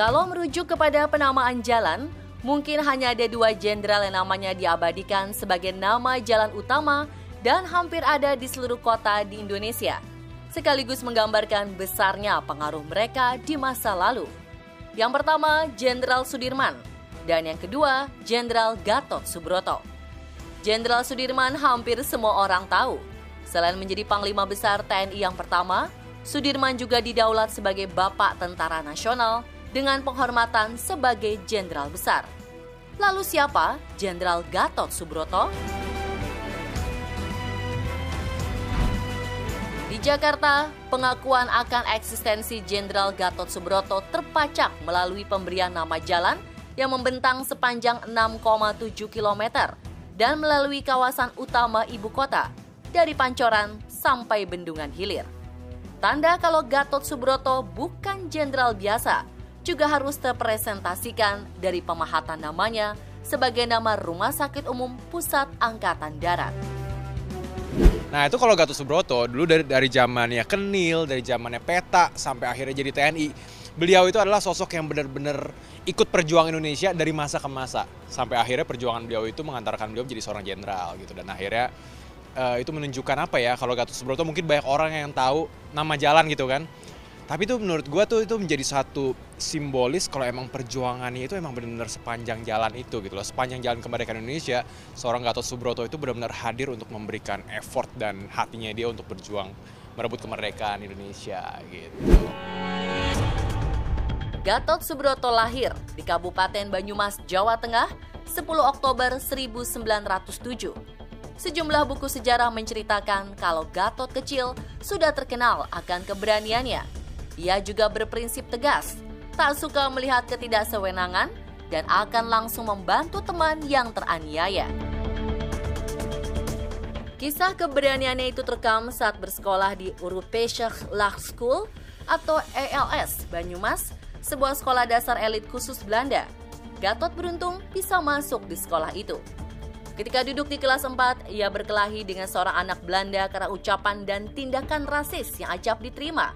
Kalau merujuk kepada penamaan jalan, mungkin hanya ada dua jenderal yang namanya diabadikan sebagai nama jalan utama dan hampir ada di seluruh kota di Indonesia, sekaligus menggambarkan besarnya pengaruh mereka di masa lalu. Yang pertama, Jenderal Sudirman, dan yang kedua, Jenderal Gatot Subroto. Jenderal Sudirman hampir semua orang tahu. Selain menjadi Panglima Besar TNI yang pertama, Sudirman juga didaulat sebagai Bapak Tentara Nasional dengan penghormatan sebagai Jenderal Besar. Lalu siapa Jenderal Gatot Subroto? Di Jakarta, pengakuan akan eksistensi Jenderal Gatot Subroto terpacak melalui pemberian nama jalan yang membentang sepanjang 6,7 km dan melalui kawasan utama ibu kota dari Pancoran sampai Bendungan Hilir. Tanda kalau Gatot Subroto bukan jenderal biasa, juga harus terpresentasikan dari pemahatan namanya sebagai nama Rumah Sakit Umum Pusat Angkatan Darat. Nah itu kalau Gatot Subroto dulu dari dari zamannya Kenil, dari zamannya Peta sampai akhirnya jadi TNI, beliau itu adalah sosok yang benar-benar ikut perjuangan Indonesia dari masa ke masa. Sampai akhirnya perjuangan beliau itu mengantarkan beliau menjadi seorang jenderal gitu. Dan akhirnya uh, itu menunjukkan apa ya kalau Gatot Subroto mungkin banyak orang yang tahu nama jalan gitu kan tapi itu menurut gue tuh itu menjadi satu simbolis kalau emang perjuangannya itu emang benar-benar sepanjang jalan itu gitu loh sepanjang jalan kemerdekaan Indonesia seorang Gatot Subroto itu benar-benar hadir untuk memberikan effort dan hatinya dia untuk berjuang merebut kemerdekaan Indonesia gitu. Gatot Subroto lahir di Kabupaten Banyumas, Jawa Tengah 10 Oktober 1907 Sejumlah buku sejarah menceritakan kalau Gatot kecil sudah terkenal akan keberaniannya. Ia juga berprinsip tegas, tak suka melihat ketidaksewenangan, dan akan langsung membantu teman yang teraniaya. Kisah keberaniannya itu terekam saat bersekolah di Europese Law School atau ELS Banyumas, sebuah sekolah dasar elit khusus Belanda. Gatot beruntung bisa masuk di sekolah itu. Ketika duduk di kelas 4, ia berkelahi dengan seorang anak Belanda karena ucapan dan tindakan rasis yang acap diterima.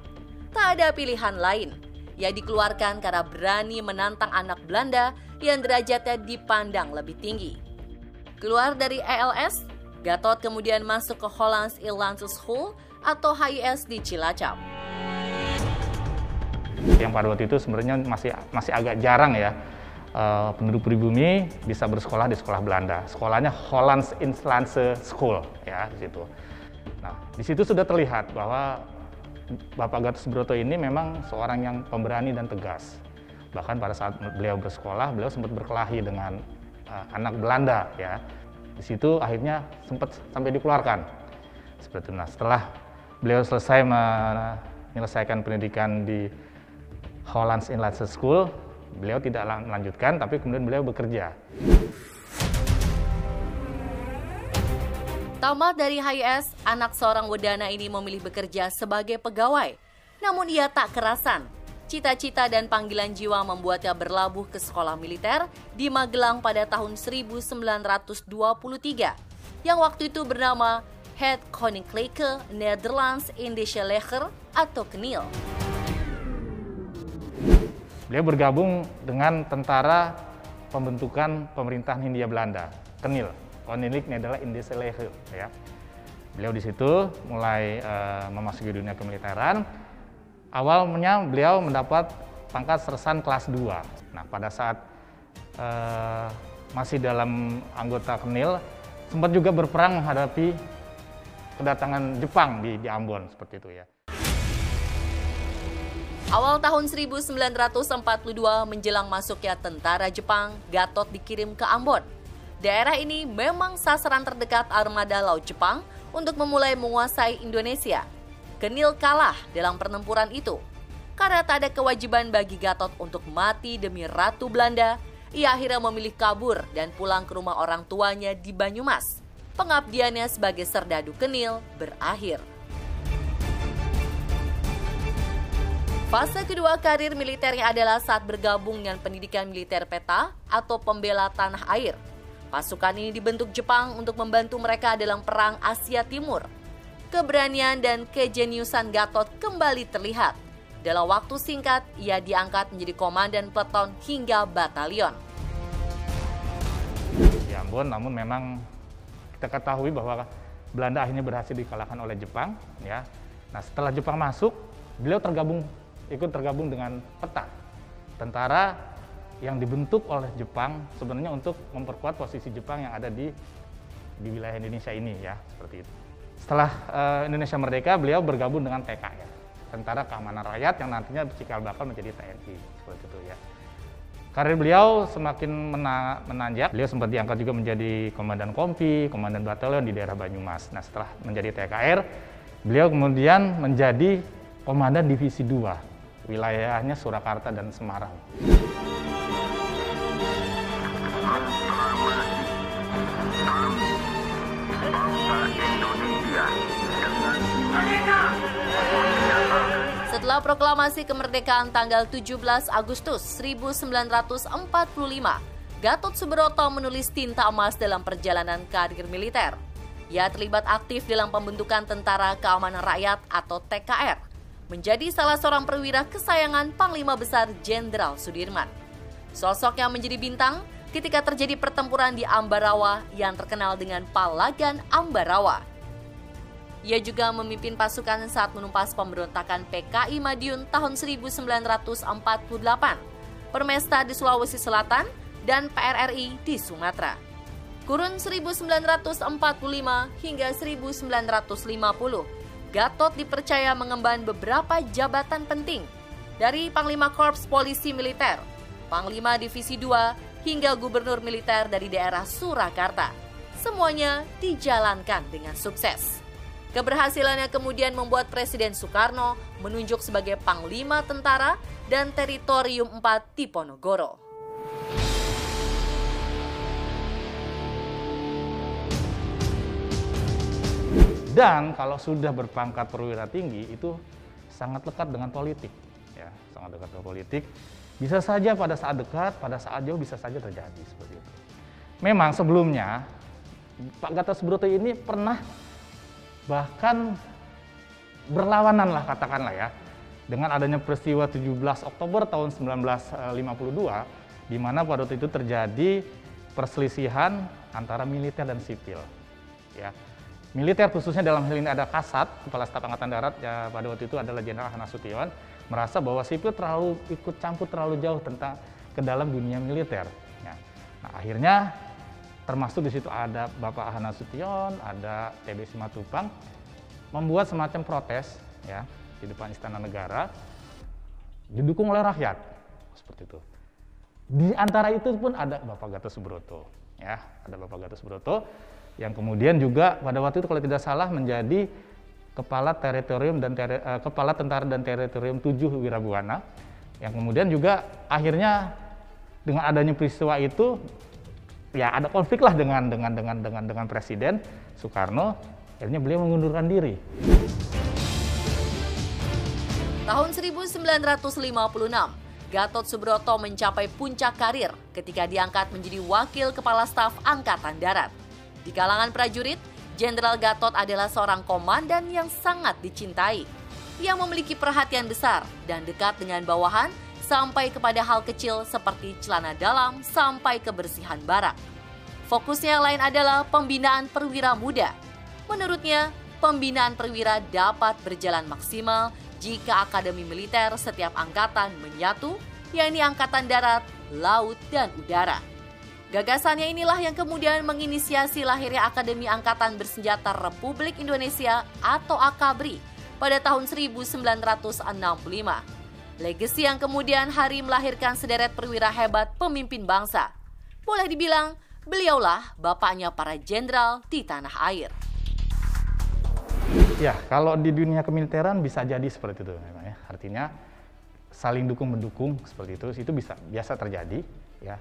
Tak ada pilihan lain. Ia dikeluarkan karena berani menantang anak Belanda yang derajatnya dipandang lebih tinggi. Keluar dari ELS, Gatot kemudian masuk ke Hollands Inlandse School atau HIS di Cilacap. Yang pada waktu itu sebenarnya masih masih agak jarang ya uh, penduduk pribumi bisa bersekolah di sekolah Belanda. Sekolahnya Hollands Inlandse School ya di situ. Nah, di situ sudah terlihat bahwa Bapak Gatot Subroto ini memang seorang yang pemberani dan tegas. Bahkan pada saat beliau bersekolah, beliau sempat berkelahi dengan uh, anak Belanda ya. Di situ akhirnya sempat sampai dikeluarkan. Seperti itu. Nah, setelah beliau selesai menyelesaikan pendidikan di Hollands Inlandse School, Beliau tidak melanjutkan, tapi kemudian beliau bekerja. Tamat dari HIS, anak seorang wedana ini memilih bekerja sebagai pegawai. Namun ia tak kerasan. Cita-cita dan panggilan jiwa membuatnya berlabuh ke sekolah militer di Magelang pada tahun 1923 yang waktu itu bernama Het Koninklijke Nederlands Indische Leger atau KNIL. Beliau bergabung dengan tentara pembentukan pemerintahan Hindia Belanda, Kenil, Koninklijk Nederland Indische Leger. Ya. Beliau di situ mulai uh, memasuki dunia kemiliteran. Awalnya beliau mendapat pangkat sersan kelas 2. Nah, pada saat uh, masih dalam anggota Kenil, sempat juga berperang menghadapi kedatangan Jepang di, di Ambon seperti itu ya. Awal tahun 1942 menjelang masuknya tentara Jepang, Gatot dikirim ke Ambon. Daerah ini memang sasaran terdekat armada Laut Jepang untuk memulai menguasai Indonesia. Kenil kalah dalam pertempuran itu. Karena tak ada kewajiban bagi Gatot untuk mati demi Ratu Belanda, ia akhirnya memilih kabur dan pulang ke rumah orang tuanya di Banyumas. Pengabdiannya sebagai serdadu Kenil berakhir. Fase kedua karir militernya adalah saat bergabung dengan pendidikan militer peta atau pembela tanah air. Pasukan ini dibentuk Jepang untuk membantu mereka dalam perang Asia Timur. Keberanian dan kejeniusan Gatot kembali terlihat. Dalam waktu singkat, ia diangkat menjadi komandan peleton hingga batalion. Di Ambon, namun memang kita ketahui bahwa Belanda akhirnya berhasil dikalahkan oleh Jepang. Ya, nah setelah Jepang masuk, beliau tergabung ikut tergabung dengan peta tentara yang dibentuk oleh Jepang sebenarnya untuk memperkuat posisi Jepang yang ada di di wilayah Indonesia ini ya seperti itu. Setelah uh, Indonesia merdeka, beliau bergabung dengan TKR, Tentara Keamanan Rakyat yang nantinya cikal bakal menjadi TNI seperti itu ya. Karir beliau semakin mena menanjak. Beliau sempat diangkat juga menjadi komandan kompi, komandan batalion di daerah Banyumas. Nah, setelah menjadi TKR, beliau kemudian menjadi komandan divisi 2, wilayahnya Surakarta dan Semarang. Setelah proklamasi kemerdekaan tanggal 17 Agustus 1945, Gatot Subroto menulis tinta emas dalam perjalanan karir militer. Ia terlibat aktif dalam pembentukan Tentara Keamanan Rakyat atau TKR, menjadi salah seorang perwira kesayangan Panglima Besar Jenderal Sudirman. Sosok yang menjadi bintang ketika terjadi pertempuran di Ambarawa yang terkenal dengan Palagan Ambarawa. Ia juga memimpin pasukan saat menumpas pemberontakan PKI Madiun tahun 1948, Permesta di Sulawesi Selatan, dan PRRI di Sumatera. Kurun 1945 hingga 1950, Gatot dipercaya mengemban beberapa jabatan penting, dari Panglima Korps Polisi Militer, Panglima Divisi 2, hingga Gubernur Militer dari daerah Surakarta. Semuanya dijalankan dengan sukses. Keberhasilannya kemudian membuat Presiden Soekarno menunjuk sebagai Panglima Tentara dan Teritorium 4 di Ponorogo. Dan kalau sudah berpangkat perwira tinggi itu sangat lekat dengan politik, ya sangat dekat dengan politik. Bisa saja pada saat dekat, pada saat jauh bisa saja terjadi seperti itu. Memang sebelumnya Pak Gatot Subroto ini pernah bahkan berlawanan lah katakanlah ya dengan adanya peristiwa 17 Oktober tahun 1952 di mana pada waktu itu terjadi perselisihan antara militer dan sipil ya militer khususnya dalam hal ini ada Kasat kepala staf angkatan darat ya pada waktu itu adalah Jenderal Hana Sution merasa bahwa sipil terlalu ikut campur terlalu jauh tentang ke dalam dunia militer ya. nah akhirnya termasuk di situ ada Bapak Hana Sution, ada TB Simatupang, membuat semacam protes ya di depan Istana Negara, didukung oleh rakyat, seperti itu. Di antara itu pun ada Bapak Gatot Subroto, ya, ada Bapak Gatot Subroto yang kemudian juga pada waktu itu kalau tidak salah menjadi kepala teritorium dan teri, uh, kepala tentara dan teritorium 7 Wirabuana yang kemudian juga akhirnya dengan adanya peristiwa itu ya ada konflik lah dengan dengan dengan dengan dengan Presiden Soekarno. Akhirnya beliau mengundurkan diri. Tahun 1956, Gatot Subroto mencapai puncak karir ketika diangkat menjadi Wakil Kepala Staf Angkatan Darat. Di kalangan prajurit, Jenderal Gatot adalah seorang komandan yang sangat dicintai. Ia memiliki perhatian besar dan dekat dengan bawahan sampai kepada hal kecil seperti celana dalam sampai kebersihan barak. Fokusnya yang lain adalah pembinaan perwira muda. Menurutnya, pembinaan perwira dapat berjalan maksimal jika Akademi Militer setiap angkatan menyatu, yakni Angkatan Darat, Laut, dan Udara. Gagasannya inilah yang kemudian menginisiasi lahirnya Akademi Angkatan Bersenjata Republik Indonesia atau AKABRI pada tahun 1965. Legasi yang kemudian hari melahirkan sederet perwira hebat pemimpin bangsa. Boleh dibilang, beliaulah bapaknya para jenderal di tanah air. Ya, kalau di dunia kemiliteran bisa jadi seperti itu memang ya. Artinya saling dukung mendukung seperti itu, itu bisa biasa terjadi ya.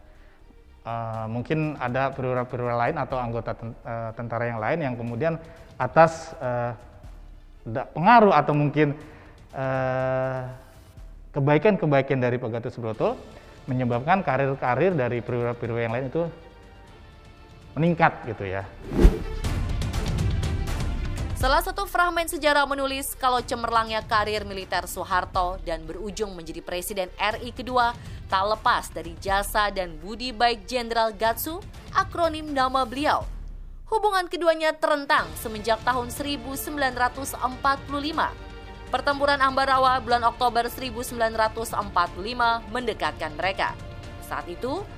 Uh, mungkin ada perwira-perwira lain atau anggota eh, tentara yang lain yang kemudian atas uh, pengaruh atau mungkin uh, kebaikan-kebaikan dari Pak Gatot Subroto menyebabkan karir-karir dari perwira-perwira yang lain itu meningkat gitu ya. Salah satu fragmen sejarah menulis kalau cemerlangnya karir militer Soeharto dan berujung menjadi Presiden RI kedua tak lepas dari jasa dan budi baik Jenderal Gatsu, akronim nama beliau. Hubungan keduanya terentang semenjak tahun 1945. Pertempuran Ambarawa bulan Oktober 1945 mendekatkan mereka. Saat itu,